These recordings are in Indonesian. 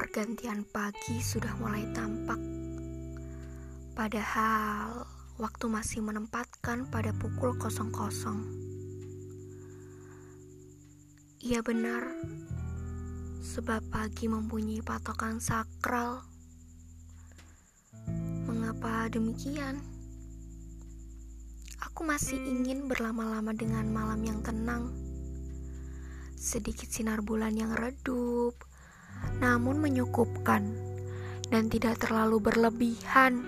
Pergantian pagi sudah mulai tampak. Padahal waktu masih menempatkan pada pukul kosong kosong. Ia benar, sebab pagi mempunyai patokan sakral. Mengapa demikian? Aku masih ingin berlama-lama dengan malam yang tenang. Sedikit sinar bulan yang redup, namun menyukupkan dan tidak terlalu berlebihan.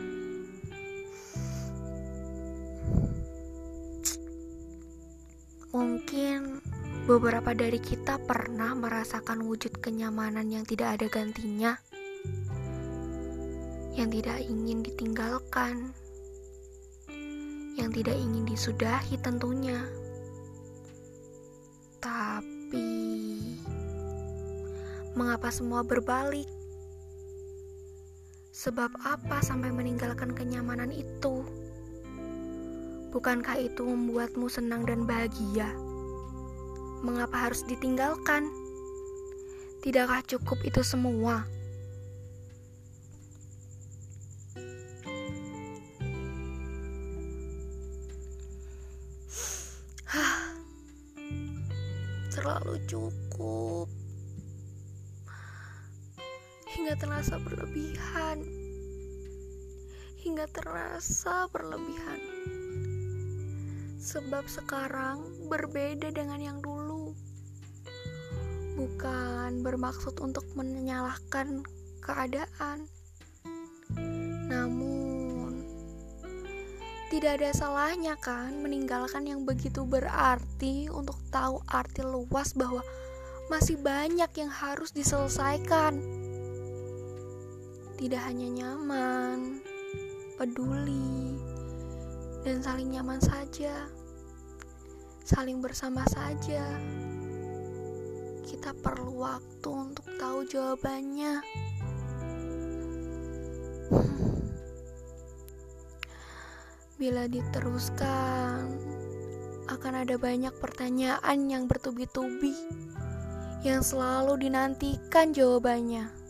Mungkin beberapa dari kita pernah merasakan wujud kenyamanan yang tidak ada gantinya, yang tidak ingin ditinggalkan, yang tidak ingin disudahi tentunya. Tapi mengapa semua berbalik? Sebab apa sampai meninggalkan kenyamanan itu? Bukankah itu membuatmu senang dan bahagia? Mengapa harus ditinggalkan? Tidakkah cukup itu semua? Terlalu cukup hingga terasa berlebihan, hingga terasa berlebihan. Sebab sekarang berbeda dengan yang dulu. Bukan bermaksud untuk menyalahkan keadaan, namun tidak ada salahnya kan meninggalkan yang begitu berarti untuk tahu arti luas bahwa masih banyak yang harus diselesaikan tidak hanya nyaman, peduli, dan saling nyaman saja, saling bersama saja. Kita perlu waktu untuk tahu jawabannya. Bila diteruskan, akan ada banyak pertanyaan yang bertubi-tubi yang selalu dinantikan jawabannya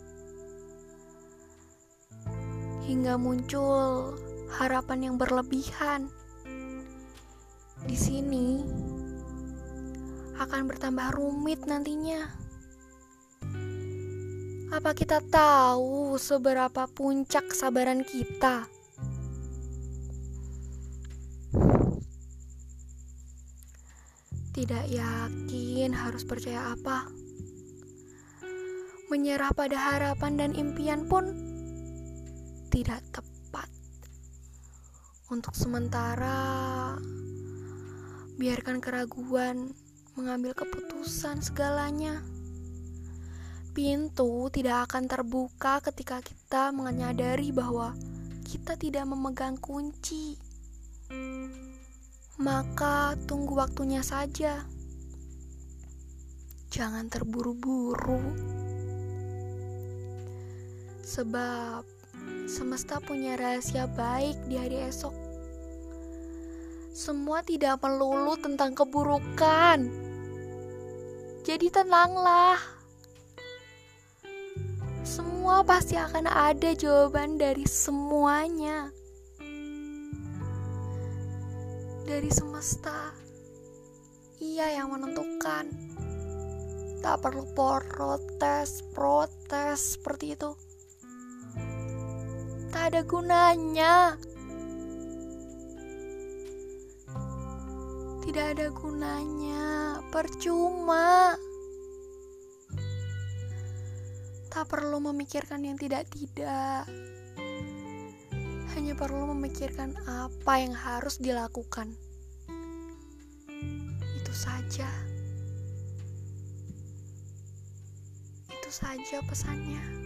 hingga muncul harapan yang berlebihan. Di sini akan bertambah rumit nantinya. Apa kita tahu seberapa puncak kesabaran kita? Tidak yakin harus percaya apa. Menyerah pada harapan dan impian pun tidak tepat. Untuk sementara, biarkan keraguan mengambil keputusan segalanya. Pintu tidak akan terbuka ketika kita menyadari bahwa kita tidak memegang kunci. Maka tunggu waktunya saja. Jangan terburu-buru. Sebab Semesta punya rahasia baik di hari esok. Semua tidak melulu tentang keburukan. Jadi tenanglah. Semua pasti akan ada jawaban dari semuanya. Dari semesta. Ia yang menentukan. Tak perlu protes, protes seperti itu ada gunanya. Tidak ada gunanya, percuma. Tak perlu memikirkan yang tidak-tidak. Hanya perlu memikirkan apa yang harus dilakukan. Itu saja. Itu saja pesannya.